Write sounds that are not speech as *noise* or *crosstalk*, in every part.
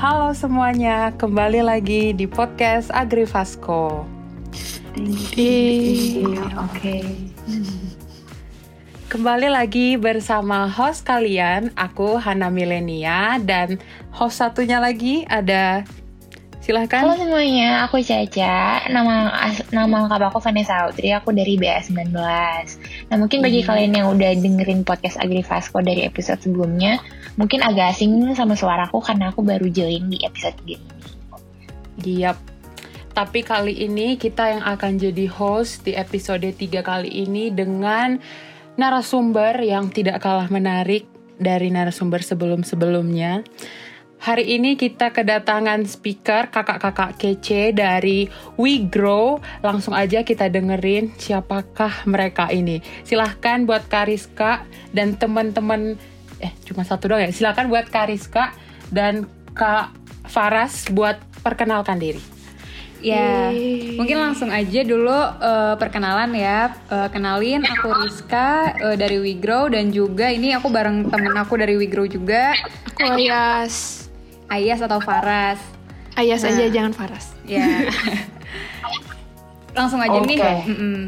Halo semuanya, kembali lagi di podcast Agrifasco. Oke. Kembali lagi bersama host kalian, aku Hana Milenia dan host satunya lagi ada silahkan. Halo semuanya, aku Caca. Nama nama lengkap aku Vanessa Audrey. Aku dari BA19. Nah mungkin bagi Hmm. kalian yang udah dengerin podcast Agrifasco dari episode sebelumnya, mungkin agak asing sama suaraku karena aku baru join di episode gini. Giap. Tapi kali ini kita yang akan jadi host di episode 3 kali ini dengan narasumber yang tidak kalah menarik dari narasumber sebelum-sebelumnya. Hari ini kita kedatangan speaker kakak-kakak kece dari We Grow. Langsung aja kita dengerin siapakah mereka ini. Silahkan buat Kariska dan teman-teman eh cuma satu doang ya. Silahkan buat Kariska dan Kak Faras buat perkenalkan diri. Ya, mungkin langsung aja dulu eh, perkenalan ya. Eh, kenalin aku Rizka eh, dari WeGrow dan juga ini aku bareng temen aku dari WeGrow juga, Aku Ayas. Ayas atau Faras. Ayas Nah. aja jangan Faras. Ya. *laughs* langsung aja nih. Oke. Mm-mm.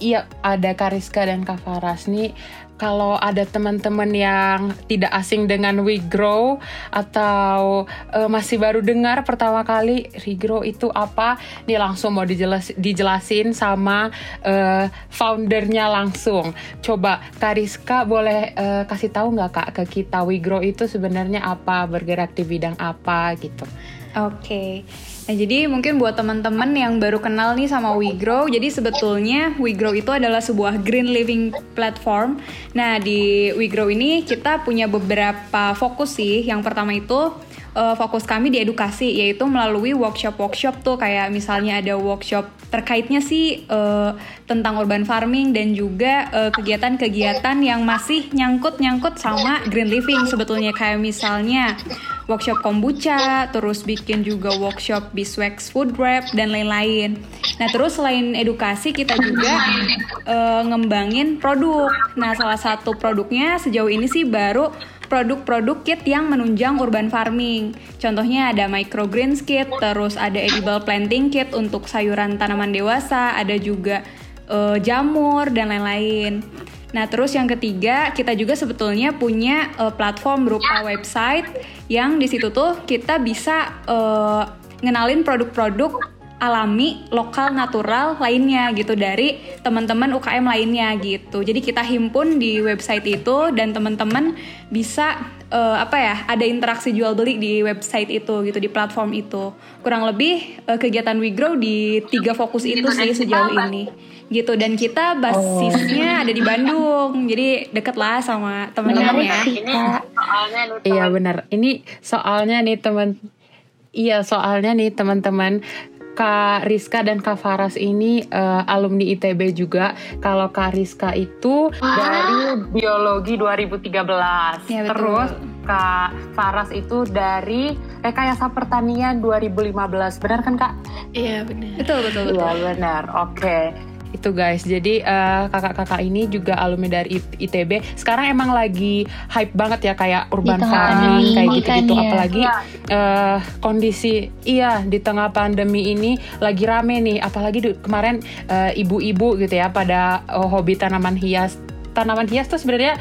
Iya, ada Kariska dan Kak Faras nih. Kalau ada teman-teman yang tidak asing dengan We Grow atau eh, masih baru dengar pertama kali We Grow itu apa, nih langsung mau dijelas, dijelasin sama eh, foundernya langsung. Coba Kariska boleh eh, kasih tahu nggak kak ke kita We Grow itu sebenarnya apa, bergerak di bidang apa gitu. Oke. Nah, jadi mungkin buat teman-teman yang baru kenal nih sama WeGrow, jadi sebetulnya WeGrow itu adalah sebuah green living platform. Nah, di WeGrow ini kita punya beberapa fokus sih. Yang pertama itu eh, fokus kami di edukasi, yaitu melalui workshop-workshop tuh kayak misalnya ada workshop terkaitnya sih eh, tentang urban farming dan juga eh, kegiatan-kegiatan yang masih nyangkut-nyangkut sama green living sebetulnya kayak misalnya workshop kombucha, terus bikin juga workshop beeswax food wrap dan lain-lain. Nah, terus selain edukasi kita juga eh, ngembangin produk. Nah, salah satu produknya sejauh ini sih baru produk-produk kit yang menunjang urban farming. Contohnya ada microgreens kit, terus ada edible planting kit untuk sayuran tanaman dewasa, ada juga eh, jamur dan lain-lain. Nah, terus yang ketiga, kita juga sebetulnya punya eh, platform berupa website yang di situ tuh kita bisa eh, ngenalin produk-produk alami, lokal, natural lainnya gitu dari teman-teman UKM lainnya gitu. Jadi kita himpun di website itu dan teman-teman bisa eh, apa ya, ada interaksi jual beli di website itu gitu di platform itu. Kurang lebih eh, kegiatan WeGrow di tiga fokus itu sih sejauh ini gitu dan kita basisnya ada di Bandung jadi deket lah sama teman-teman ya. Iya benar. Ini soalnya nih teman Iya, soalnya nih teman-teman Kak Rizka dan Kak Faras ini eh, alumni ITB juga. Kalau Kak Rizka itu dari biologi 2013. Iya, betul. Terus Kak Faras itu dari rekayasa pertanian 2015. Benar kan Kak? Iya benar. betul betul betul Iya benar. Oke. Itu guys. Jadi eh, kakak-kakak ini juga alumni dari ITB. Sekarang emang lagi hype banget ya kayak urban farming kayak kan gitu-gitu. ya. Apalagi eh, kondisi iya di tengah pandemi ini lagi rame nih. Apalagi di- kemarin eh, ibu-ibu gitu ya pada eh, hobi tanaman hias. Tanaman hias tuh sebenarnya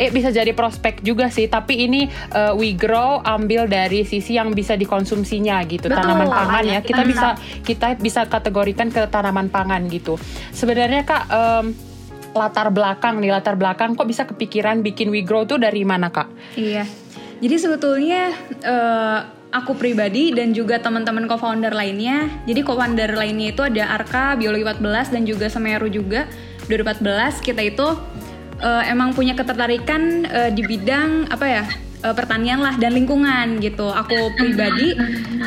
eh bisa jadi prospek juga sih, tapi ini eh, we grow ambil dari sisi yang bisa dikonsumsinya gitu, Betul, tanaman pangan ya. Kita bisa kita bisa kategorikan ke tanaman pangan gitu. Sebenarnya Kak em, latar belakang nih, latar belakang kok bisa kepikiran bikin we grow tuh dari mana Kak? iya jadi sebetulnya eh, aku pribadi dan juga teman-teman co-founder lainnya jadi co-founder lainnya itu ada Arka Biologi 14 dan juga Semeru juga 2014 kita itu eh, emang punya ketertarikan eh, di bidang apa ya eh, pertanian lah dan lingkungan gitu. Aku pribadi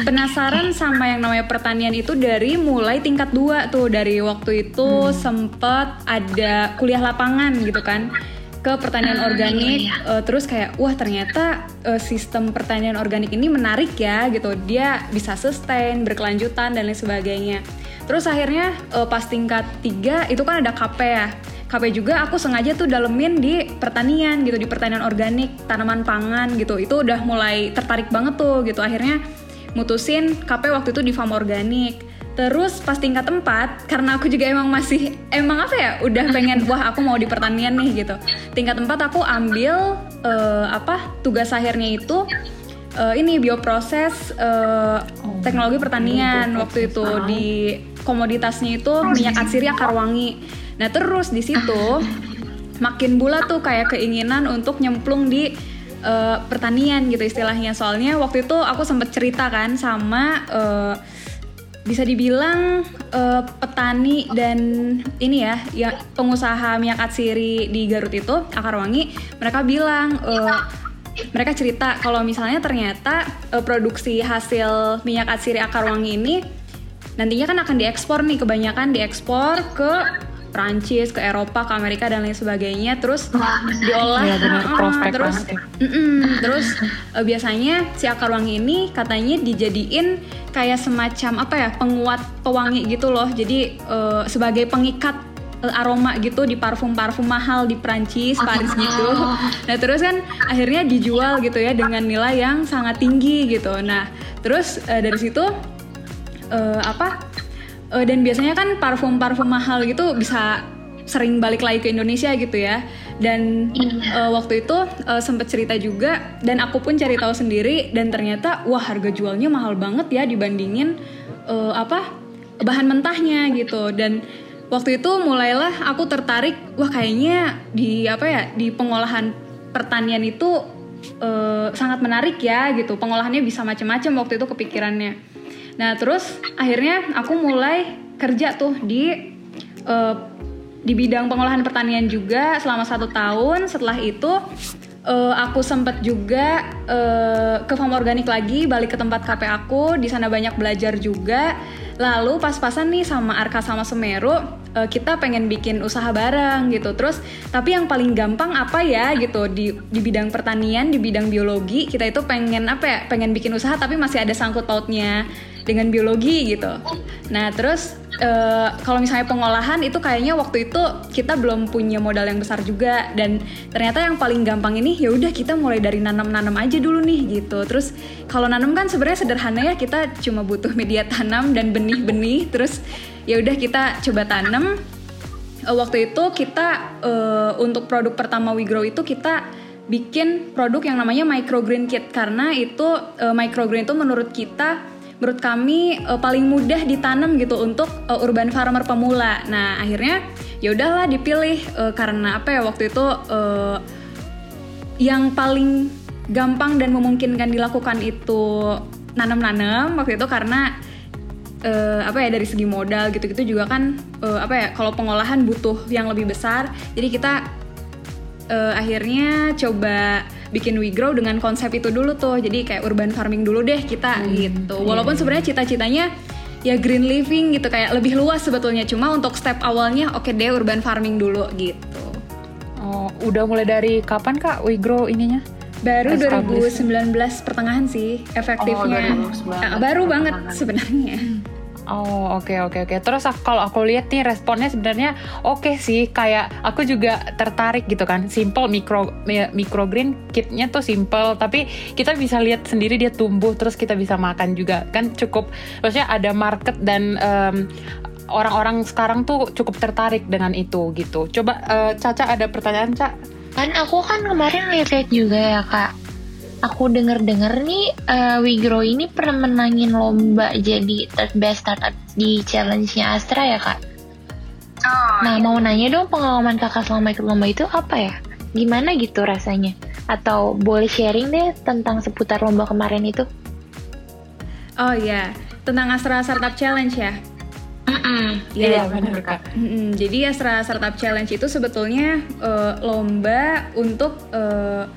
penasaran sama yang namanya pertanian itu dari mulai tingkat 2 tuh. Dari waktu itu sempet ada kuliah lapangan gitu kan ke pertanian organik. eh, terus kayak wah ternyata eh, sistem pertanian organik ini menarik ya gitu. Dia bisa sustain berkelanjutan dan lain sebagainya. Terus akhirnya eh, pas tingkat 3 itu kan ada KP ya. KP juga aku sengaja tuh dalemin di pertanian gitu, di pertanian organik, tanaman pangan gitu. Itu udah mulai tertarik banget tuh gitu. Akhirnya mutusin KP waktu itu di farm organik. Terus pas tingkat 4, karena aku juga emang masih, emang apa ya, udah pengen, wah aku mau di pertanian nih gitu. Tingkat 4 aku ambil eh, apa tugas akhirnya itu eh, ini bioproses eh, teknologi pertanian waktu itu di komoditasnya itu minyak atsiri akar wangi. Nah terus di situ makin bulat tuh kayak keinginan untuk nyemplung di eh, pertanian gitu istilahnya. Soalnya waktu itu aku sempet cerita kan sama eh, bisa dibilang eh, petani dan ini ya, ya pengusaha minyak atsiri di Garut itu akar wangi, mereka bilang eh, mereka cerita kalau misalnya ternyata eh, produksi hasil minyak atsiri akar wangi ini nantinya kan akan diekspor nih kebanyakan diekspor ke Prancis, ke Eropa, ke Amerika dan lain sebagainya terus diolah Iya, bener, Ah, *laughs* prospek terus ya. Terus eh, biasanya si akar wangi ini katanya dijadiin kayak semacam apa ya penguat pewangi gitu loh jadi eh, sebagai pengikat eh, aroma gitu di parfum-parfum mahal di Prancis, Paris gitu. Nah terus kan akhirnya dijual gitu ya dengan nilai yang sangat tinggi gitu. Nah terus eh, dari situ eh, apa? Eh, dan biasanya kan parfum-parfum mahal gitu bisa sering balik lagi ke Indonesia gitu ya. Dan eh, waktu itu eh, sempet cerita juga dan aku pun cari tahu sendiri dan ternyata wah harga jualnya mahal banget ya dibandingin eh, apa bahan mentahnya gitu. Dan waktu itu mulailah aku tertarik wah kayaknya di apa ya di pengolahan pertanian itu eh, sangat menarik ya gitu. Pengolahannya bisa macam-macam waktu itu kepikirannya nah terus akhirnya aku mulai kerja tuh di eh, di bidang pengolahan pertanian juga selama satu tahun. Setelah itu eh, aku sempet juga eh, ke farm organik lagi balik ke tempat KP aku. Di sana banyak belajar juga. Lalu pas-pasan nih sama Arka sama Semeru eh, kita pengen bikin usaha bareng gitu. Terus tapi yang paling gampang apa ya gitu? Di di bidang pertanian di bidang biologi kita itu pengen apa ya? Pengen bikin usaha tapi masih ada sangkut pautnya dengan biologi gitu. Nah terus eh, kalau misalnya pengolahan itu kayaknya waktu itu kita belum punya modal yang besar juga. Dan ternyata yang paling gampang ini ya udah kita mulai dari nanam-nanam aja dulu nih gitu. Terus kalau nanam kan sebenarnya sederhana ya kita cuma butuh media tanam dan benih-benih. Terus ya udah kita coba tanam Eh, waktu itu kita eh, untuk produk pertama We Grow itu kita bikin produk yang namanya microgreen kit karena itu eh, microgreen itu menurut kita menurut kami eh, paling mudah ditanam gitu untuk eh, urban farmer pemula. Nah akhirnya ya udahlah dipilih eh, karena apa ya waktu itu eh, yang paling gampang dan memungkinkan dilakukan itu nanam-nanam waktu itu karena eh, apa ya dari segi modal gitu-gitu juga kan eh, apa ya kalau pengolahan butuh yang lebih besar. Jadi kita eh, akhirnya coba bikin We Grow dengan konsep itu dulu tuh. Jadi kayak urban farming dulu deh kita gitu. walaupun sebenarnya cita-citanya ya green living gitu kayak lebih luas sebetulnya. Cuma untuk step awalnya oke deh urban farming dulu gitu. Oh, udah mulai dari kapan kak We Grow ininya? baru Established. 2019 pertengahan sih efektifnya. Oh, 2019 Ah, baru banget sebenarnya Oh oke oke oke. Terus aku- kalau aku lihat nih responnya sebenarnya oke sih. Kayak aku juga tertarik gitu kan. Simple micro mi- microgreen kitnya tuh simple. Tapi kita bisa lihat sendiri dia tumbuh. Terus kita bisa makan juga kan cukup. Maksudnya ada market dan em, orang-orang sekarang tuh cukup tertarik dengan itu gitu. Coba eh, Caca ada pertanyaan Cak? Kan aku kan kemarin lihat juga ya kak. Aku denger-denger nih eh, We Grow ini pernah menangin lomba jadi third best startup di challenge-nya Astra ya kak. nah mau nanya dong pengalaman kakak selama ikut lomba itu apa ya? Gimana gitu rasanya? Atau boleh sharing deh tentang seputar lomba kemarin itu? oh iya tentang Astra Startup Challenge ya Mm-mm. Iya, benar kak. Mm-mm, jadi Astra Startup Challenge itu sebetulnya eh, lomba untuk eh,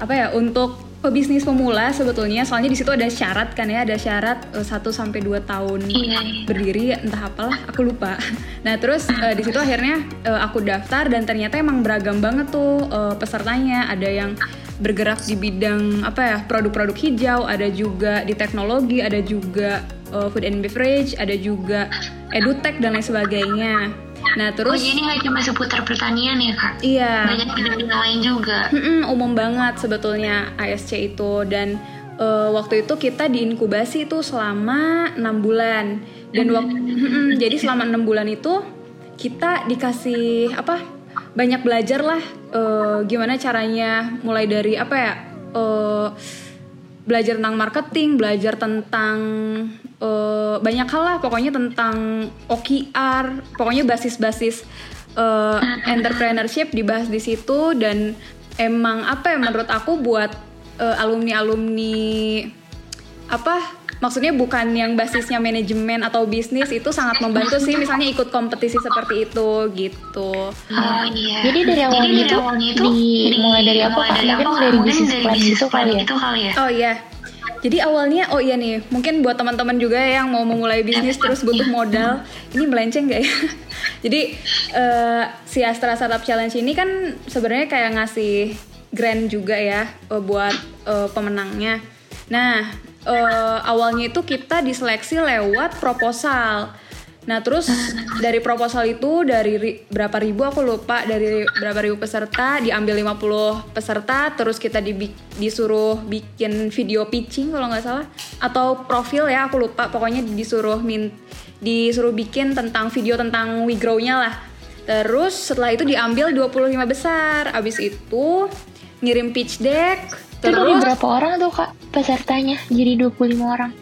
apa ya? Untuk pebisnis pemula sebetulnya. Soalnya di situ ada syarat kan ya, ada syarat 1 sampai 2 tahun Iya. berdiri entah apalah, aku lupa. *laughs* Nah, terus eh, di situ akhirnya eh, aku daftar dan ternyata emang beragam banget tuh eh, pesertanya. Ada yang bergerak di bidang apa ya? produk-produk hijau, ada juga di teknologi, ada juga uh, food and beverage, ada juga edutech dan lain sebagainya. Nah Oh terus jadi nggak cuma seputar pertanian ya kak? iya Banyak bidang lain juga. Mm-mm, umum banget sebetulnya ASC itu dan eh, waktu itu kita diinkubasi itu selama enam bulan dan waktu jadi selama enam bulan itu kita dikasih apa banyak belajar lah eh, gimana caranya mulai dari apa ya eh, belajar tentang marketing belajar tentang eh, banyak hal lah. Pokoknya tentang OKR pokoknya basis-basis eh, entrepreneurship dibahas di situ. Dan emang apa ya menurut aku buat alumni alumni apa maksudnya bukan yang basisnya manajemen atau bisnis itu sangat membantu sih misalnya ikut kompetisi seperti itu gitu Oh iya. Jadi dari awalnya itu di- mulai dari apa, Kak? Mungkin dari bisnis plan gitu kali ya? Itu kali ya. oh iya jadi awalnya oh iya nih mungkin buat teman-teman juga yang mau memulai bisnis terus butuh modal ini melenceng gak ya *laughs* jadi eh, si Astra Startup Challenge ini kan sebenarnya kayak ngasih grant juga ya eh, buat eh, pemenangnya nah eh, awalnya itu kita diseleksi lewat proposal Nah terus dari proposal itu dari ri- berapa ribu aku lupa dari berapa ribu peserta diambil 50 peserta terus kita dibi- disuruh bikin video pitching kalau nggak salah atau profil ya aku lupa pokoknya disuruh min disuruh bikin tentang video tentang WeGrow-nya lah. Terus setelah itu diambil 25 besar. Abis itu ngirim pitch deck terus berapa orang tuh kak pesertanya? Jadi 25 orang.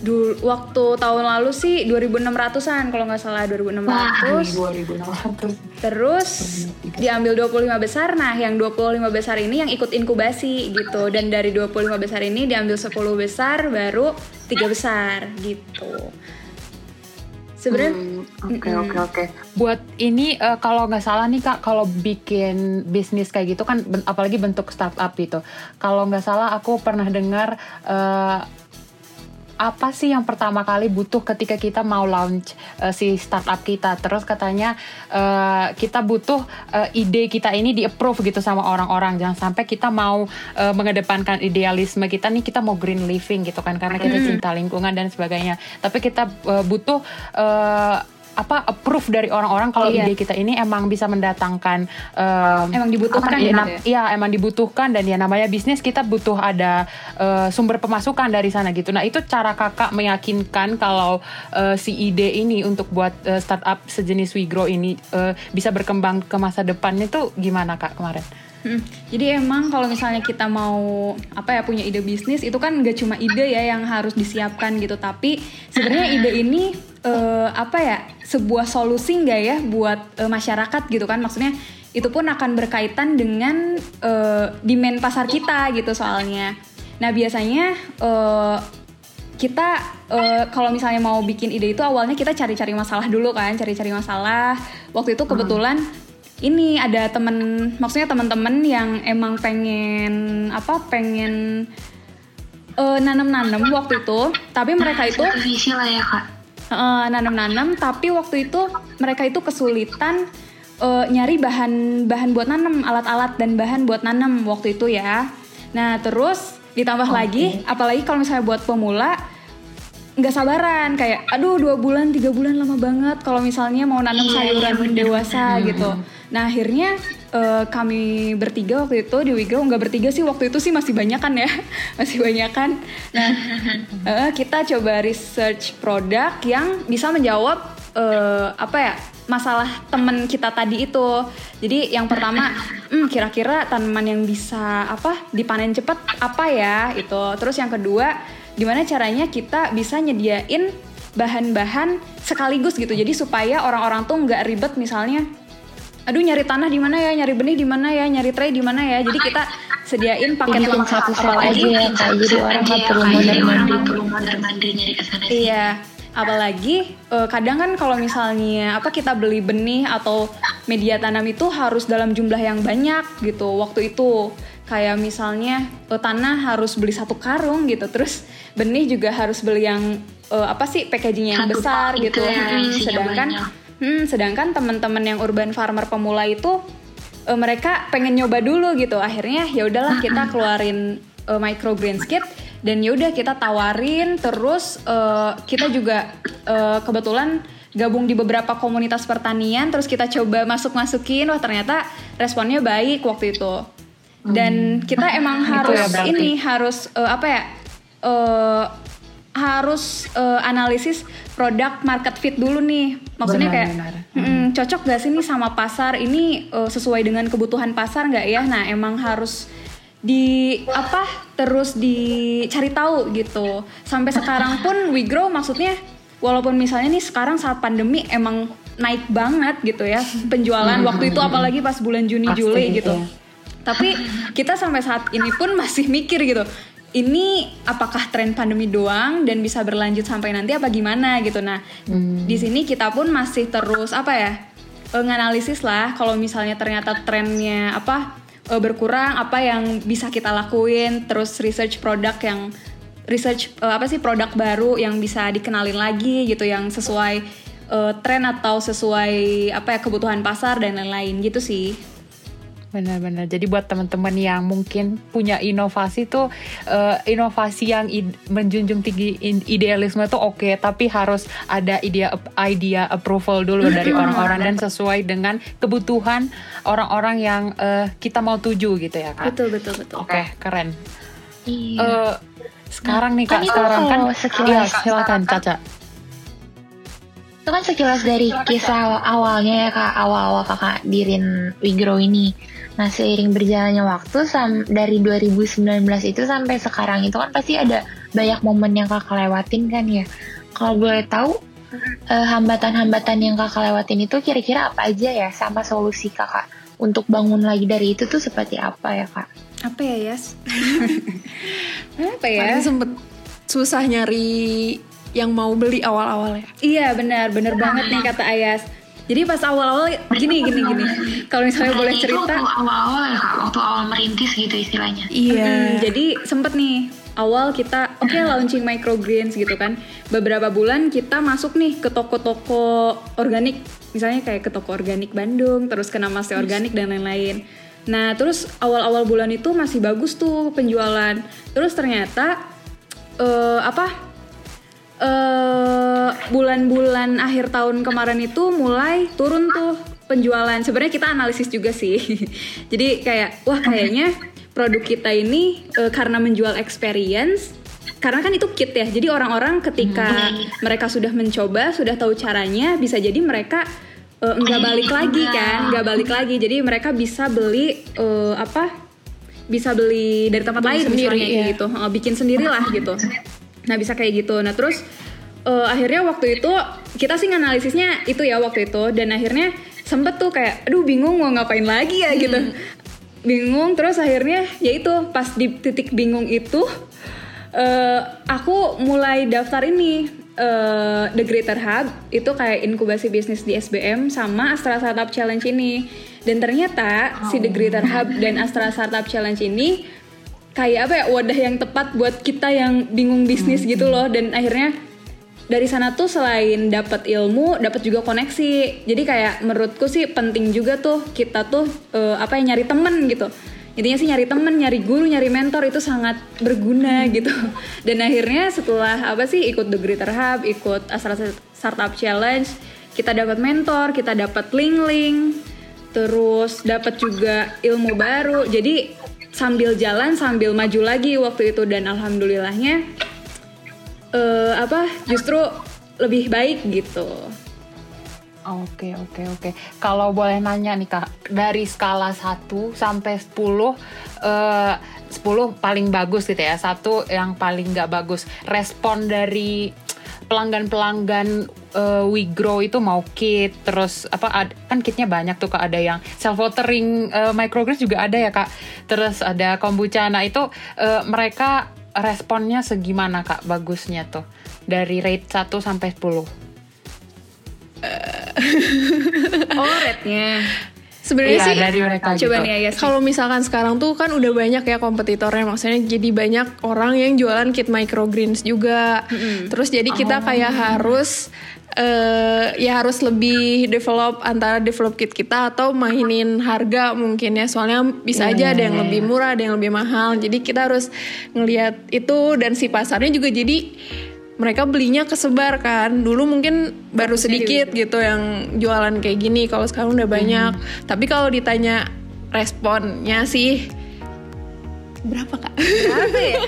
dulu waktu tahun lalu sih 2600-an kalau nggak salah 2600 2600 Terus diambil 25 besar. Nah, yang 25 besar ini yang ikut inkubasi gitu. Dan dari 25 besar ini diambil 10 besar baru 3 besar gitu. Sebenarnya Oke oke oke. Buat ini eh, kalau nggak salah nih kak, kalau bikin bisnis kayak gitu kan, ben- apalagi bentuk startup gitu. Kalau nggak salah aku pernah dengar eh, apa sih yang pertama kali butuh ketika kita mau launch eh, si startup kita. Terus katanya eh, kita butuh eh, ide kita ini di approve gitu sama orang-orang. Jangan sampai kita mau eh, mengedepankan idealisme kita nih kita mau green living gitu kan karena kita cinta lingkungan dan sebagainya. Tapi kita eh, butuh eh, apa approve dari orang-orang kalau Iya. ide kita ini emang bisa mendatangkan eh, Emang dibutuhkan apa, gitu ya? Iya emang dibutuhkan dan ya namanya bisnis kita butuh ada eh, sumber pemasukan dari sana gitu. Nah itu cara kakak meyakinkan kalau eh, si ide ini untuk buat eh, startup sejenis WeGrow ini eh, bisa berkembang ke masa depannya tuh gimana kak kemarin? Hmm, Jadi emang kalau misalnya kita mau apa ya punya ide bisnis itu kan gak cuma ide ya yang harus disiapkan gitu, tapi sebenarnya ide ini eh, apa ya sebuah solusi nggak ya buat eh, masyarakat gitu kan? Maksudnya itu pun akan berkaitan dengan eh, demand pasar kita gitu soalnya. Nah biasanya eh, kita eh, kalau misalnya mau bikin ide itu awalnya kita cari-cari masalah dulu kan, cari-cari masalah. Waktu itu kebetulan ini ada temen, maksudnya teman-teman yang emang pengen apa, pengen eh, nanam-nanam waktu itu, tapi mereka itu Visi lah ya kak. eh, nanam-nanam, tapi waktu itu mereka itu kesulitan eh, nyari bahan-bahan buat nanam, alat-alat dan bahan buat nanam waktu itu ya. Nah terus ditambah lagi, apalagi kalau misalnya buat pemula nggak sabaran. Kayak aduh dua bulan tiga bulan lama banget kalau misalnya mau nanam sayuran dewasa gitu nah akhirnya eh, kami bertiga waktu itu di Wigrow nggak bertiga sih waktu itu sih masih banyak kan ya. *laughs* Masih banyak kan nah *laughs* eh, kita coba research produk yang bisa menjawab eh, apa ya masalah temen kita tadi itu. Jadi yang pertama *laughs* hmm, kira-kira tanaman yang bisa apa dipanen cepat apa ya? Itu. Terus yang kedua gimana caranya kita bisa nyediain bahan-bahan sekaligus gitu. Jadi supaya orang-orang tuh nggak ribet misalnya aduh nyari tanah di mana ya nyari benih di mana ya nyari tray di mana ya jadi kita sediain paket lengkap satu set apalagi aja ya kak. Jadi orang nggak perlu Jadi orang nggak perlu mondar-mandir nyari ke sana sini. Iya, apalagi eh, kadang kan kalau misalnya apa kita beli benih atau media tanam itu harus dalam jumlah yang banyak gitu. Waktu itu kayak misalnya eh, tanah harus beli satu karung gitu, terus benih juga harus beli yang eh, apa sih packagingnya yang Satu besar gitu. gitu ya, Hmm, isinya sedangkan banyak. Hmm, sedangkan teman-teman yang urban farmer pemula itu eh, mereka pengen nyoba dulu gitu. Akhirnya ya udahlah kita keluarin eh, microgreens kit. Dan yaudah kita tawarin terus uh, kita juga uh, kebetulan gabung di beberapa komunitas pertanian terus kita coba masuk masukin wah ternyata responnya baik waktu itu. Dan kita *laughs* emang harus ya ini harus uh, apa ya uh, harus uh, analisis produk market fit dulu nih. Maksudnya Benar, kayak benar. "Mm, cocok gak sih nih sama pasar? Ini uh, sesuai dengan kebutuhan pasar nggak ya? Nah emang harus di apa terus dicari tahu gitu. Sampai sekarang pun we grow maksudnya walaupun misalnya nih sekarang saat pandemi emang naik banget gitu ya penjualan waktu itu apalagi pas bulan Juni Pasti, Juli gitu. iya. tapi kita sampai saat ini pun masih mikir gitu ini apakah tren pandemi doang dan bisa berlanjut sampai nanti apa gimana gitu. Nah di sini kita pun masih terus apa ya eh, nganalisis lah kalau misalnya ternyata trennya apa eh, berkurang apa yang bisa kita lakuin terus research produk yang research eh, apa sih produk baru yang bisa dikenalin lagi gitu yang sesuai eh, tren atau sesuai apa ya kebutuhan pasar dan lain-lain gitu sih Benar-benar. Jadi buat teman-teman yang mungkin punya inovasi tuh eh, inovasi yang id- menjunjung tinggi in- idealisme tuh oke, tapi harus ada idea idea approval dulu dari orang-orang dan sesuai dengan kebutuhan orang-orang yang eh, kita mau tuju gitu ya kak. betul betul betul Oke, keren. Iya. Eh, sekarang nih kak, kan sekarang kan, sekilas- iya silakan Caca. Itu kan sekilas dari kisah awalnya ya kak, awal-awal kakak dirin Wigro ini. Nah seiring berjalannya waktu sam dari 2019 itu sampai sekarang itu kan pasti ada banyak momen yang kakak lewatin kan ya. Kalau boleh tahu eh, hambatan-hambatan yang kakak lewatin itu kira-kira apa aja ya sama solusi kakak untuk bangun lagi dari itu tuh seperti apa ya kak? apa ya Yas *laughs* apa ya Paling sempet susah nyari yang mau beli awal-awal ya. Iya benar, benar banget nih kata Ayas. Jadi pas awal-awal gini gini gini. Kalau misalnya boleh Itu cerita, waktu awal-awal ya kak, waktu awal merintis gitu istilahnya. Iya. Hmm, jadi sempet nih awal kita oke launching microgreens gitu kan. Beberapa bulan kita masuk nih ke toko-toko organik, misalnya kayak ke toko organik Bandung, terus ke Namaste Organik dan lain-lain. Nah, terus awal-awal bulan itu masih bagus tuh penjualan. Terus ternyata eh, apa? Eh bulan-bulan akhir tahun kemarin itu mulai turun tuh penjualan. Sebenarnya kita analisis juga sih. *laughs* Jadi kayak wah kayaknya produk kita ini eh, karena menjual experience karena kan itu kit ya. Jadi orang-orang ketika mereka sudah mencoba, sudah tahu caranya, bisa jadi mereka eh, nggak balik lagi kan, nggak balik lagi. Jadi mereka bisa beli eh, apa? Bisa beli dari tempat lain sendiri, misalnya iya. gitu, bikin sendiri lah gitu. Nah bisa kayak gitu. Nah terus eh, akhirnya waktu itu kita sih nganalisisnya itu ya waktu itu dan akhirnya sempet tuh kayak aduh bingung mau ngapain lagi ya gitu. Bingung terus akhirnya ya itu pas di titik bingung itu eh, aku mulai daftar ini eh, The Greater Hub itu kayak inkubasi bisnis di SBM sama Astra Startup Challenge ini. Dan ternyata si The Greater Hub dan Astra Startup Challenge ini kayak apa ya wadah yang tepat buat kita yang bingung bisnis gitu loh. Dan akhirnya dari sana tuh selain dapat ilmu dapat juga koneksi. Jadi kayak menurutku sih penting juga tuh kita tuh eh, apa ya nyari temen gitu. Intinya sih nyari temen nyari guru nyari mentor itu sangat berguna gitu. *laughs* Dan akhirnya setelah apa sih ikut The Greater Hub ikut Astra Startup Challenge kita dapat mentor kita dapat link-link terus dapat juga ilmu baru. Jadi sambil jalan sambil maju lagi waktu itu dan alhamdulillahnya eh apa justru lebih baik gitu Oke oke oke. Kalau boleh nanya nih kak, dari skala 1 sampai 10, eh 10 paling bagus gitu ya, satu yang paling nggak bagus. Respon dari pelanggan-pelanggan eh, We Grow itu mau kit, terus apa ad- kan kitnya banyak tuh kak, ada yang self watering microgreens juga ada ya kak. Terus ada kombucha. Nah itu eh, mereka responnya segimana kak bagusnya tuh dari rate 1 sampai 10? oh rate-nya Sebenarnya Iya, sih dari mereka coba gitu. nih Ayas kalau misalkan sekarang tuh kan udah banyak ya kompetitornya maksudnya jadi banyak orang yang jualan kit microgreens juga. Terus jadi kita kayak harus eh ya harus lebih develop antara develop kit kita atau mainin harga mungkin ya. Soalnya bisa aja ada yang lebih murah ada yang lebih mahal. Jadi kita harus ngelihat itu dan si pasarnya juga jadi mereka belinya kesebar kan dulu mungkin baru sedikit gitu yang jualan kayak gini kalau sekarang udah banyak tapi kalau ditanya responnya sih berapa kak? Berapa ya?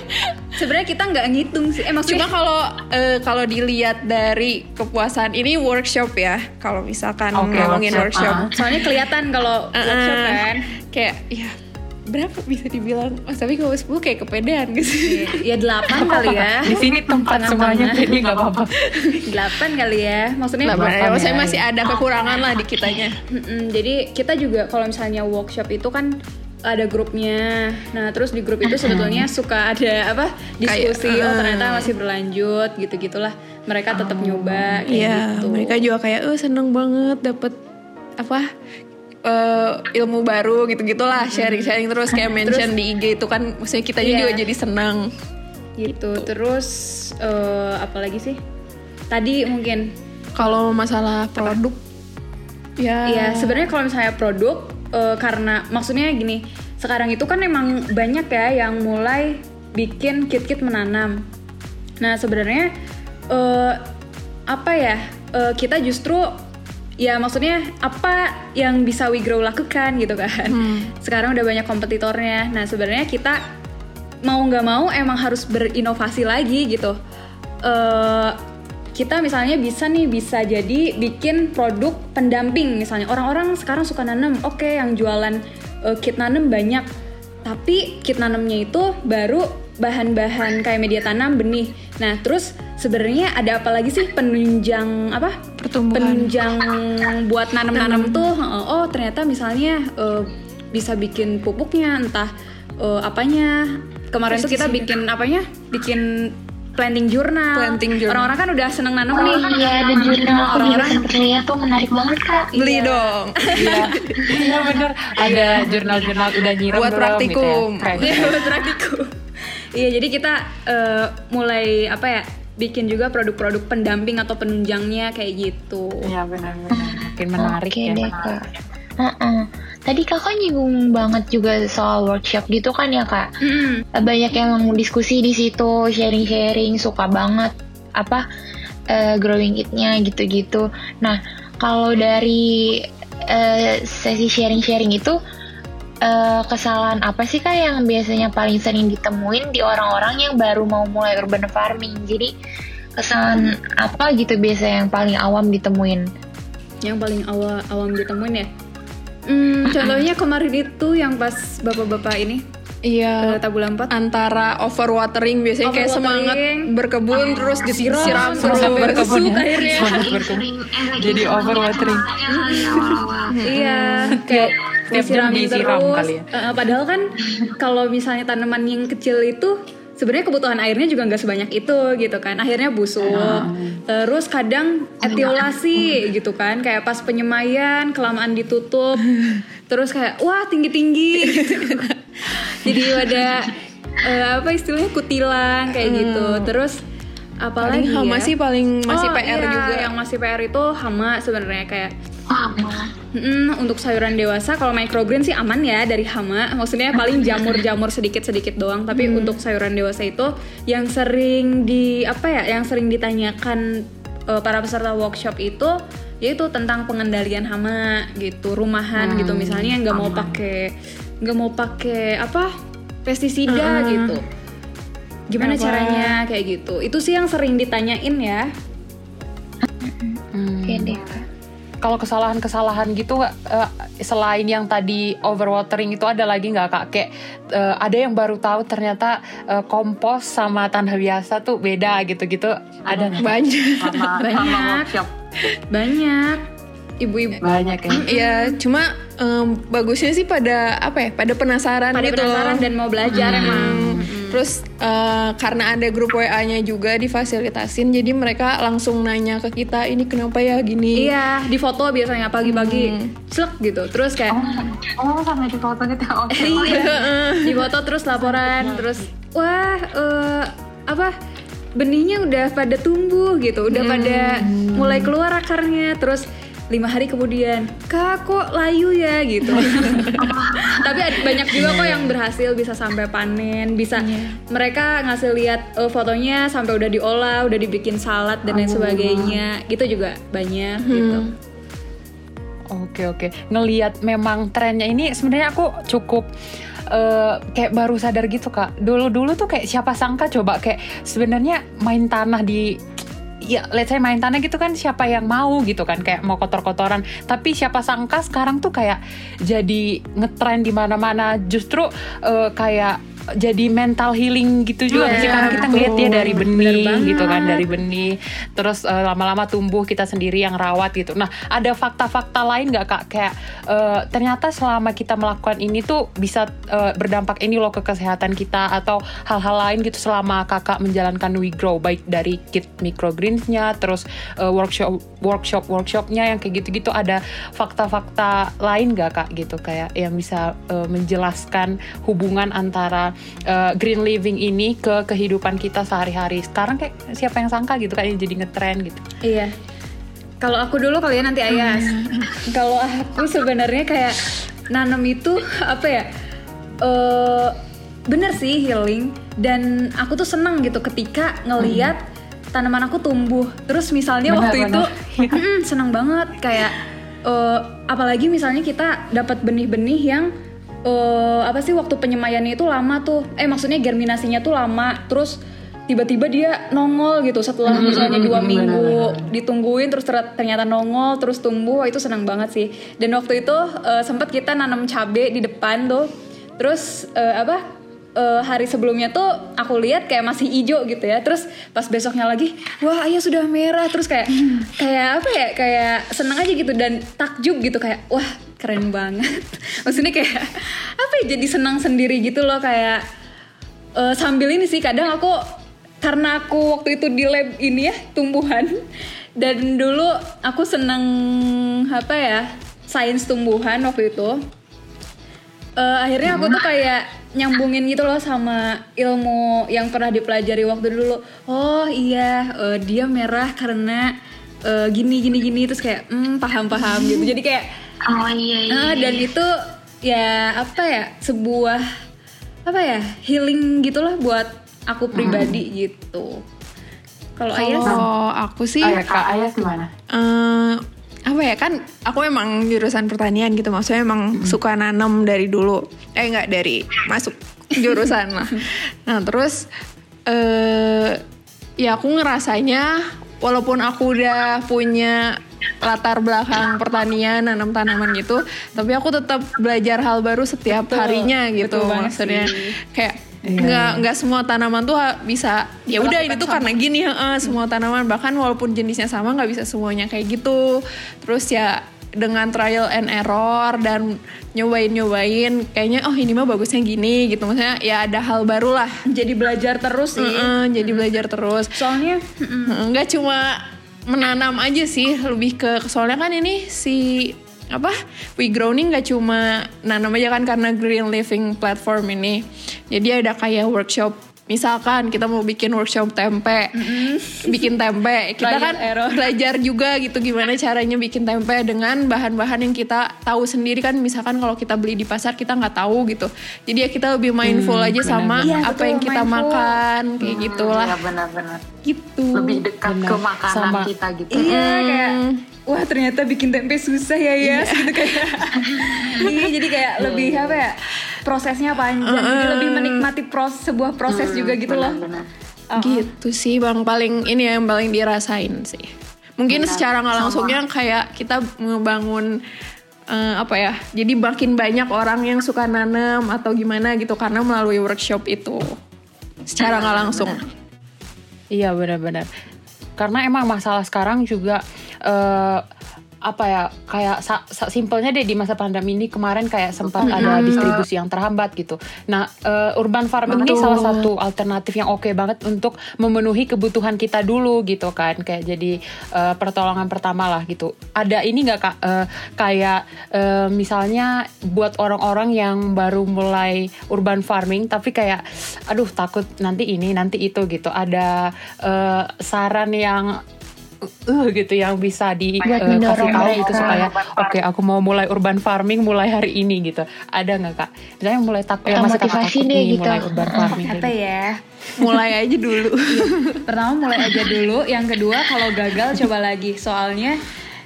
Sebenarnya kita nggak ngitung sih. Eh maksudnya Cuma kalau eh, kalau dilihat dari kepuasan ini workshop ya. Kalau misalkan Oke, ngomongin workshop, workshop, soalnya kelihatan kalau workshop Uh-uh. kan. kayak ya berapa bisa dibilang? Mas tapi kalau 10 kayak kepedean gitu. Ya delapan kali ya. Di sini tempat semuanya jadi nggak apa-apa. Delapan kali ya. Maksudnya Nah, Delapan makanya saya ya. masih ada kekurangan lah di kitanya. Jadi kita juga kalau misalnya workshop itu kan ada grupnya. Nah, terus di grup itu sebetulnya suka ada apa? diskusi. Kayak, oh, uh. ternyata masih berlanjut gitu-gitulah. Mereka tetap nyoba kayak Iya, gitu. mereka juga kayak oh seneng banget dapet apa eh, ilmu baru gitu-gitulah sharing-sharing terus kayak *laughs* mention di IG itu kan maksudnya kita Iya. juga jadi senang. gitu. Terus eh, apa lagi sih? Tadi mungkin Kalau masalah produk ya Iya, sebenarnya kalau misalnya produk eh, karena maksudnya gini, sekarang itu kan memang banyak ya yang mulai bikin kit-kit menanam. Nah, sebenarnya eh, apa ya? eh, kita justru ya maksudnya apa yang bisa We Grow lakukan gitu kan. Sekarang udah banyak kompetitornya. Nah, sebenarnya kita mau nggak mau emang harus berinovasi lagi gitu. Eh, kita misalnya bisa nih bisa jadi bikin produk pendamping misalnya orang-orang sekarang suka nanam oke yang jualan eh, kit nanam banyak tapi kit nanamnya itu baru bahan-bahan kayak media tanam benih nah terus sebenarnya ada apa lagi sih penunjang apa Pertumbuhan. penunjang buat nanam-nanam tuh oh ternyata misalnya eh, bisa bikin pupuknya entah eh, apanya kemarin tuh kita bikin apanya bikin planting journal Planting orang-orang kan udah seneng nanam Oh nih iya, ada jurnal aku juga sempet lihat tuh menarik banget kak. beli dong. *laughs* Iya, iya bener. Ada jurnal-jurnal udah nyiram Buat praktikum. Gitu ya. Iya, buat praktikum. Iya, jadi kita eh, mulai apa ya? Bikin juga produk-produk pendamping atau penunjangnya kayak gitu. Iya benar-benar. Makin menarik Oke ya. deh kak. Heeh. Tadi kakak nyinggung banget juga soal workshop gitu kan ya kak. Mm-mm. Banyak yang diskusi di situ, sharing-sharing, suka banget apa eh, growing kitnya gitu-gitu. Nah kalau dari eh, sesi sharing-sharing itu eh, kesalahan apa sih kak yang biasanya paling sering ditemuin di orang-orang yang baru mau mulai urban farming? Jadi kesalahan apa gitu biasa yang paling awam ditemuin? Yang paling awal awam ditemuin ya. Hmm, contohnya kemarin itu yang pas bapak-bapak ini Iya. eh, tabula empat. antara overwatering biasanya kayak semangat berkebun terus disiram terus sampai berkebun ya. akhirnya. Semangat berkebun. Jadi overwatering. Iya, kayak Tiap jam disiram terus. kali ya. Eh, padahal kan *laughs* kalau misalnya tanaman yang kecil itu sebenarnya kebutuhan airnya juga nggak sebanyak itu gitu kan. Akhirnya busuk. Ah. Terus kadang etiolasi gitu kan, kayak pas penyemaian kelamaan ditutup. *laughs* Terus kayak wah tinggi-tinggi gitu. *laughs* Jadi ada eh, apa istilahnya kutilan kayak gitu. Terus apalagi paling hama ya? sih paling masih Oh, PR iya, juga Yang masih PR itu hama sebenarnya kayak Wah, Mm, untuk sayuran dewasa kalau microgreen sih aman ya dari hama. Maksudnya paling jamur-jamur sedikit-sedikit doang. Tapi untuk sayuran dewasa itu yang sering di apa ya? Yang sering ditanyakan eh, para peserta workshop itu yaitu tentang pengendalian hama gitu, rumahan gitu. Misalnya nggak mau pakai nggak mau pakai apa pestisida gitu. Gimana Apa? caranya kayak gitu? Itu sih yang sering ditanyain ya. Hmm. oke deh kak. Kalau kesalahan-kesalahan gitu eh, selain yang tadi overwatering itu ada lagi nggak kak? Kayak eh, ada yang baru tahu ternyata eh, kompos sama tanah biasa tuh beda gitu-gitu. Ada nggak? banyak sama, *laughs* Banyak. workshop. Banyak ibu-ibu Banyak ya. ya cuma em, bagusnya sih pada apa ya pada penasaran pada gitu penasaran loh dan mau belajar emang. Terus eh, karena ada grup WA-nya juga difasilitasin, jadi mereka langsung nanya ke kita ini kenapa ya gini. Iya, di foto biasanya pagi-pagi, celek gitu. Terus kayak Oh sampai di foto gitu. *laughs* Oke. iya, di foto terus laporan, terus wah eh, apa benihnya udah pada tumbuh gitu, udah pada mulai keluar akarnya, terus lima hari kemudian kak kok layu ya? gitu. *laughs* Tapi ada- banyak juga kok yang berhasil bisa sampai panen bisa mereka ngasih lihat eh, fotonya sampai udah diolah udah dibikin salad dan lain sebagainya. Gitu juga banyak gitu. Oke oke, ngelihat memang trennya ini sebenarnya aku cukup eh, kayak baru sadar gitu kak. Dulu dulu tuh kayak siapa sangka coba kayak sebenarnya main tanah di ya let's say main tanah gitu kan siapa yang mau gitu kan kayak mau kotor-kotoran. Tapi siapa sangka sekarang tuh kayak jadi ngetren di mana-mana. Justru eh, kayak jadi mental healing gitu juga Iya, sih karena kita ngeliat dia dari benih gitu kan dari benih. Terus eh, lama-lama tumbuh kita sendiri yang rawat gitu. Nah ada fakta-fakta lain nggak kak? Kayak eh, ternyata selama kita melakukan ini tuh bisa eh, berdampak ini loh ke kesehatan kita atau hal-hal lain gitu selama kakak menjalankan We Grow baik dari kit microgreensnya terus eh, workshop workshop workshopnya yang kayak gitu-gitu. Ada fakta-fakta lain nggak kak gitu? Kayak yang bisa eh, menjelaskan hubungan antara eh, green living ini ke kehidupan kita sehari-hari sekarang kayak siapa yang sangka gitu kayak jadi ngetren gitu Iya. Kalau aku dulu kalian nanti Ayas. Kalau aku sebenarnya kayak nanam itu apa ya? eh bener sih healing dan aku tuh senang gitu ketika ngeliat tanaman aku tumbuh. Terus misalnya Benar, waktu benar. itu mm-mm, senang banget kayak eh, apalagi misalnya kita dapat benih-benih yang eh, apa sih waktu penyemaiannya itu lama tuh. Eh maksudnya germinasinya tuh lama. Terus tiba-tiba dia nongol gitu setelah misalnya dua minggu ditungguin terus ter- ternyata nongol terus tumbuh. Wah, itu senang banget sih. Dan waktu itu eh, sempat kita nanam cabe di depan tuh. Terus eh, apa eh, hari sebelumnya tuh aku lihat kayak masih hijau gitu ya. Terus pas besoknya lagi wah ayah sudah merah. Terus kayak kayak apa ya kayak senang aja gitu dan takjub gitu. Kayak wah keren banget. *laughs* Maksudnya kayak apa ya jadi senang sendiri gitu loh kayak Eh, sambil ini sih kadang aku karena aku waktu itu di lab ini ya tumbuhan dan dulu aku seneng apa ya sains tumbuhan waktu itu. Eh, akhirnya aku tuh kayak nyambungin gitu loh sama ilmu yang pernah dipelajari waktu dulu. Oh iya eh, dia merah karena eh, gini gini gini terus kayak hmm paham paham gitu. Jadi kayak Oh iya iya. Ah, dan itu ya apa ya sebuah apa ya healing gitulah buat aku pribadi gitu. Kalau Ayas Kalau aku sih Oh ya kak Ayas gimana? eh, apa ya kan aku emang jurusan pertanian gitu maksudnya emang suka nanam dari dulu eh nggak dari masuk jurusan lah *laughs* nah terus eh ya aku ngerasanya walaupun aku udah punya latar belakang pertanian nanam tanaman gitu. Tapi aku tetap belajar hal baru setiap Betul, harinya gitu betul maksudnya. sih. kayak nggak nggak semua tanaman tuh bisa. Ya udah ini tuh sama. karena gini heeh, semua tanaman. Bahkan walaupun jenisnya sama nggak bisa semuanya kayak gitu. Terus ya dengan trial and error dan nyobain nyobain kayaknya oh ini mah bagusnya gini gitu. Maksudnya ya ada hal baru lah. Jadi belajar terus sih. Heeh, jadi belajar terus. Soalnya nggak cuma menanam aja sih lebih ke soalnya kan ini si apa We Grow nih nggak cuma nanam aja kan karena Green Living platform ini. Jadi ada kayak workshop misalkan kita mau bikin workshop tempe bikin tempe kita kan error. belajar juga gitu gimana caranya bikin tempe dengan bahan-bahan yang kita tahu sendiri kan misalkan kalau kita beli di pasar kita nggak tahu gitu jadi ya kita lebih mindful aja sama Iya, apa betul, yang kita mindful. makan kayak gitulah Iya benar-benar. gitu Lebih dekat Benar. ke makanan Sama. kita gitu. iya kayak wah ternyata bikin tempe susah ya ya gitu kayak. *laughs* iya jadi kayak lebih apa ya prosesnya panjang jadi lebih menikmati proses sebuah proses juga gitu loh. Benar-benar. gitu sih bang paling ini yang paling dirasain sih. Mungkin secara nggak langsungnya kayak kita ngebangun eh, apa ya jadi makin banyak orang yang suka nanam atau gimana gitu karena melalui workshop itu. Secara nggak langsung. Iya benar-benar. Karena emang masalah sekarang juga eh, apa ya kayak sa- sa- simpelnya deh di masa pandemi ini kemarin kayak sempat ada distribusi yang terhambat gitu. Nah eh, urban farming ini Betul. salah satu alternatif yang oke banget untuk memenuhi kebutuhan kita dulu gitu kan kayak jadi eh, pertolongan pertama lah gitu. Ada ini nggak kak eh, kayak eh, misalnya buat orang-orang yang baru mulai urban farming tapi kayak aduh takut nanti ini nanti itu gitu. Ada eh, saran yang uh gitu yang bisa di Buat eh, kasih tahu mereka. gitu supaya oke aku mau mulai urban farming mulai hari ini gitu ada nggak kak misalnya mulai takut Atau masih kakak takut nih gitu. mulai urban *laughs* farming Apa ya? Mulai aja dulu. *laughs* Pertama mulai aja dulu, yang kedua kalau gagal coba lagi. Soalnya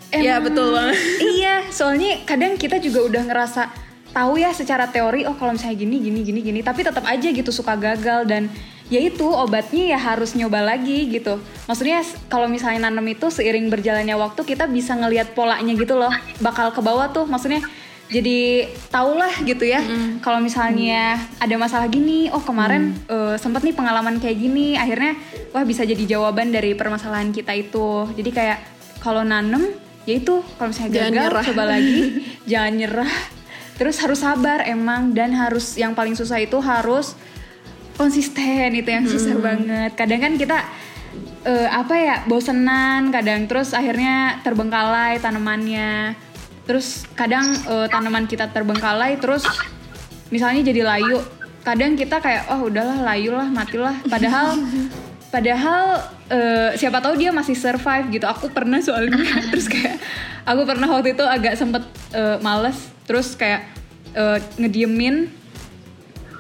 Iya, betul banget. *laughs* Iya, soalnya kadang kita juga udah ngerasa tahu ya secara teori oh kalau misalnya gini gini gini gini tapi tetap aja gitu suka gagal dan ya itu obatnya ya harus nyoba lagi gitu. Maksudnya kalau misalnya nanam itu seiring berjalannya waktu kita bisa ngelihat polanya gitu loh. Bakal ke bawah tuh maksudnya jadi tau lah gitu ya. Kalau misalnya ada masalah gini oh kemarin eh, sempet nih pengalaman kayak gini akhirnya wah bisa jadi jawaban dari permasalahan kita itu. Jadi kayak kalau nanem ya itu kalau misalnya Jangan gagal nyerah. coba lagi. *laughs* Jangan nyerah. Terus harus sabar emang dan harus yang paling susah itu harus konsisten itu yang susah banget. Kadang kan kita eh, apa ya bosenan kadang terus akhirnya terbengkalai tanamannya. Terus kadang eh, tanaman kita terbengkalai terus misalnya jadi layu kadang kita kayak oh udahlah layu lah matilah. Padahal *laughs* padahal eh, siapa tahu dia masih survive gitu. Aku pernah soalnya. *laughs* Terus kayak aku pernah waktu itu agak sempet eh, males. Terus kayak eh, ngediemin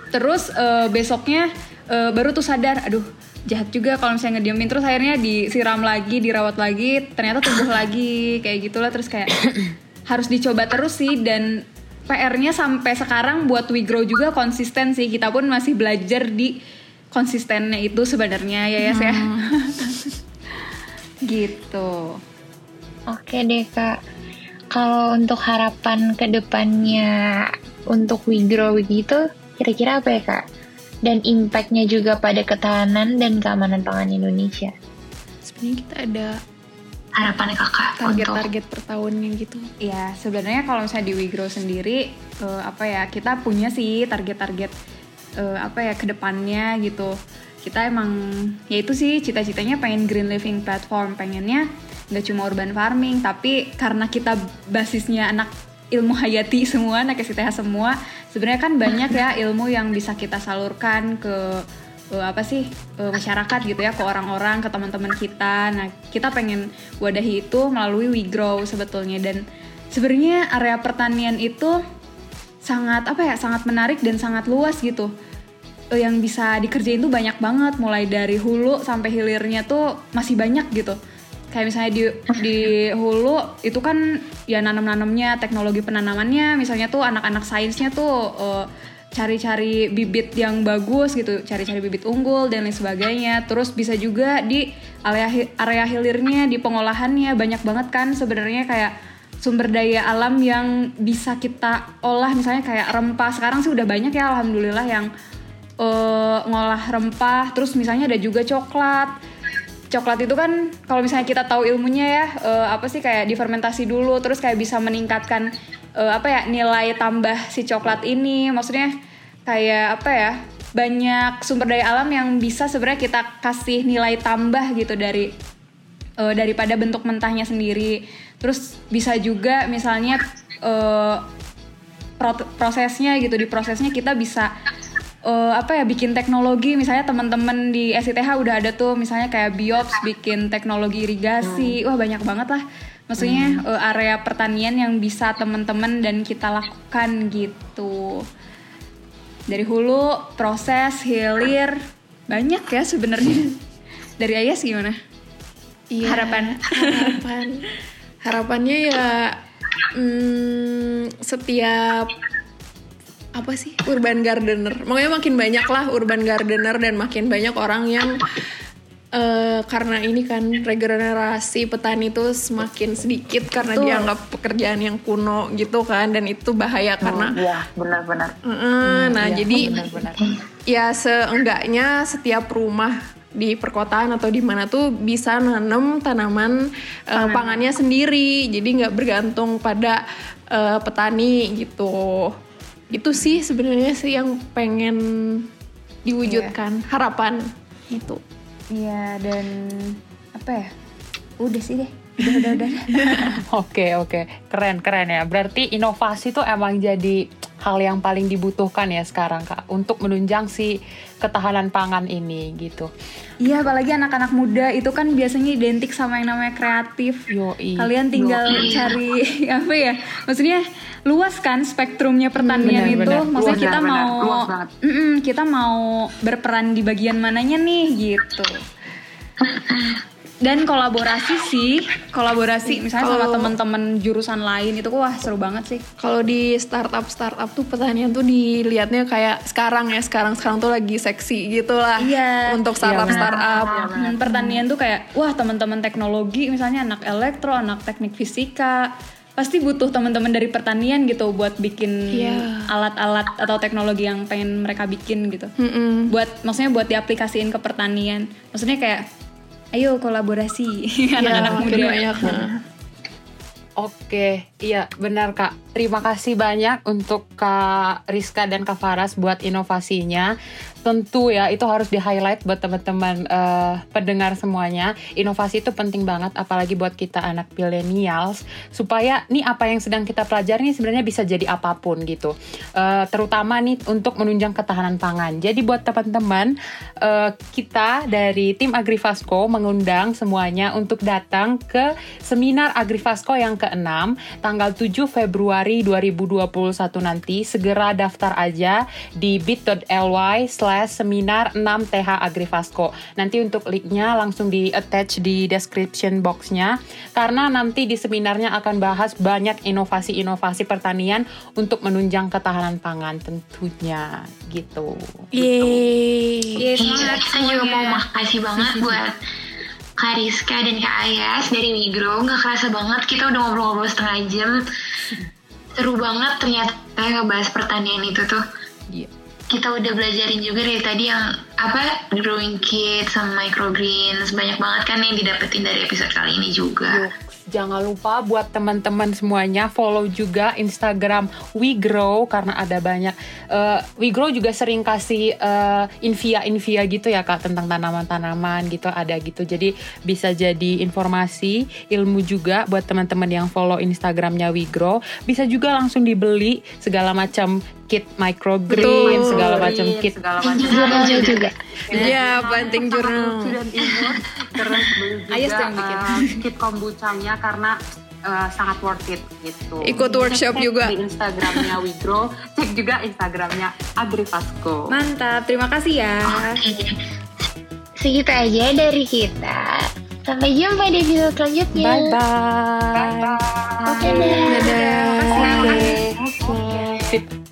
terus eh, besoknya eh, baru tuh sadar aduh jahat juga kalau misalnya ngediemin. Terus akhirnya disiram lagi dirawat lagi ternyata tumbuh lagi kayak gitulah. Terus kayak *coughs* harus dicoba terus sih dan PR-nya sampai sekarang buat We Grow juga konsisten sih. Kita pun masih belajar di konsistennya itu sebenarnya ya ya *laughs* gitu. Oke deh kak. Kalau untuk harapan ke depannya untuk We Grow gitu, kira-kira apa ya kak? Dan impactnya juga pada ketahanan dan keamanan pangan Indonesia. Sebenarnya kita ada Harapannya kakak untuk target-target per tahunnya gitu. Ya, sebenarnya kalau misalnya di WeGrow sendiri eh, apa ya, kita punya sih target-target eh, apa ya ke depannya gitu. Kita emang ya itu sih cita-citanya pengen green living platform, pengennya nggak cuma urban farming, tapi karena kita basisnya anak ilmu hayati semua, anak SITH semua, sebenarnya kan banyak ya ilmu yang bisa kita salurkan ke eh, apa sih eh, masyarakat gitu ya ke orang-orang ke teman-teman kita. Nah kita pengen wadahi itu melalui WeGrow sebetulnya. Dan sebenarnya area pertanian itu sangat apa ya sangat menarik dan sangat luas gitu. Eh, yang bisa dikerjain tuh banyak banget. Mulai dari hulu sampai hilirnya tuh masih banyak gitu kayak misalnya di di hulu itu kan ya nanam-nanamnya teknologi penanamannya. Misalnya tuh anak-anak sainsnya tuh eh, cari-cari bibit yang bagus gitu. Cari-cari bibit unggul dan lain sebagainya. Terus bisa juga di area area hilirnya di pengolahannya. Banyak banget kan sebenarnya kayak sumber daya alam yang bisa kita olah. Misalnya kayak rempah. Sekarang sih udah banyak ya alhamdulillah yang eh, ngolah rempah. Terus misalnya ada juga coklat coklat itu kan kalau misalnya kita tahu ilmunya ya eh, apa sih kayak difermentasi dulu terus kayak bisa meningkatkan eh, apa ya nilai tambah si coklat ini. Maksudnya kayak apa ya banyak sumber daya alam yang bisa sebenarnya kita kasih nilai tambah gitu dari eh, daripada bentuk mentahnya sendiri. Terus bisa juga misalnya pro- prosesnya gitu di prosesnya kita bisa eh, apa ya bikin teknologi. Misalnya teman-teman di SITH udah ada tuh misalnya kayak biops bikin teknologi irigasi. Wah banyak banget lah. Maksudnya eh, area pertanian yang bisa teman-teman dan kita lakukan gitu. Dari hulu proses hilir banyak ya sebenarnya. *laughs* Dari Ayas gimana? Iya, Harapan. harapan. *laughs* Harapannya ya hmm, setiap apa sih? Urban gardener. Makanya makin banyak lah urban gardener dan makin banyak orang yang eh, karena ini kan regenerasi petani itu semakin sedikit karena dianggap pekerjaan yang kuno gitu kan dan itu bahaya karena Iya benar-benar. Mm, nah iya, jadi benar-benar. ya seenggaknya setiap rumah di perkotaan atau di mana tuh bisa nanam tanaman uh, pangannya sendiri. Jadi nggak bergantung pada uh, petani gitu itu sih sebenarnya sih yang pengen diwujudkan yeah. harapan itu. Iya dan apa ya? Udah sih deh. Udah udah udah. *laughs* Oke oke. Keren keren ya. Berarti inovasi tuh emang jadi hal yang paling dibutuhkan ya sekarang kak untuk menunjang si ketahanan pangan ini gitu. Iya apalagi anak-anak muda itu kan biasanya identik sama yang namanya kreatif. Yoi. Kalian tinggal Yoi. cari *laughs* apa ya? Maksudnya luas kan spektrumnya pertanian hmm, bener, itu. Bener. Maksudnya kita bener, mau mm -mm, kita mau berperan di bagian mananya nih gitu *laughs* dan kolaborasi sih kolaborasi misalnya kalo, sama teman-teman jurusan lain itu wah seru banget sih kalau di startup startup tuh pertanian tuh dilihatnya kayak sekarang ya sekarang sekarang tuh lagi seksi gitu lah iya, untuk startup iya, startup iya, pertanian tuh kayak wah teman-teman teknologi misalnya anak elektro anak teknik fisika pasti butuh teman-teman dari pertanian gitu buat bikin yeah. alat-alat atau teknologi yang pengen mereka bikin gitu. Mm -mm. Buat maksudnya buat diaplikasiin ke pertanian. Maksudnya kayak ayo kolaborasi *laughs* anak-anak ya, muda. Banyak. Oke, iya benar Kak. Terima kasih banyak untuk Kak Rizka dan Kak Faras buat inovasinya tentu ya itu harus di highlight buat teman-teman uh, pendengar semuanya. Inovasi itu penting banget apalagi buat kita anak millennials. Supaya nih apa yang sedang kita pelajari nih sebenarnya bisa jadi apa pun gitu. Uh, terutama nih untuk menunjang ketahanan pangan. Jadi buat teman-teman uh, kita dari tim Agrifasco mengundang semuanya untuk datang ke seminar Agrifasco yang ke-6 tanggal 7 Februari 2021 nanti. Segera daftar aja di bit.ly slash seminar 6 TH Agrifasco. Nanti untuk linknya langsung di attach di description boxnya karena nanti di seminarnya akan bahas banyak inovasi-inovasi pertanian untuk menunjang ketahanan pangan tentunya gitu. Yeay. Yeay kita juga mau makasih banget buat Kak Rizka dan Kak Ayas dari Migro. Nggak kerasa banget kita udah ngobrol-ngobrol setengah jam. Seru banget ternyata ngebahas pertanian itu tuh. Iya kita udah belajarin juga dari tadi yang apa growing kit sama microgreens. Banyak banget kan yang didapetin dari episode kali ini juga. Jangan lupa buat teman-teman semuanya follow juga Instagram WeGrow karena ada banyak uh, WeGrow juga sering kasih uh, infia-infia gitu ya kak tentang tanaman-tanaman gitu ada gitu. Jadi bisa jadi informasi ilmu juga buat teman-teman yang follow Instagramnya WeGrow bisa juga langsung dibeli segala macam kit microgreen segala macam kit segala macam juga *laughs* iya banting jurnal terus beli *laughs* juga. Uh, kit kombuchanya karena uh, sangat worth it gitu. Ikut workshop cek juga di Instagramnya Wigro, cek juga Instagramnya Agrifasco. Mantap, terima kasih ya. Segitu aja dari kita. Sampai jumpa di video selanjutnya. Bye bye. Bye bye. Oke, okay, dadah. dadah.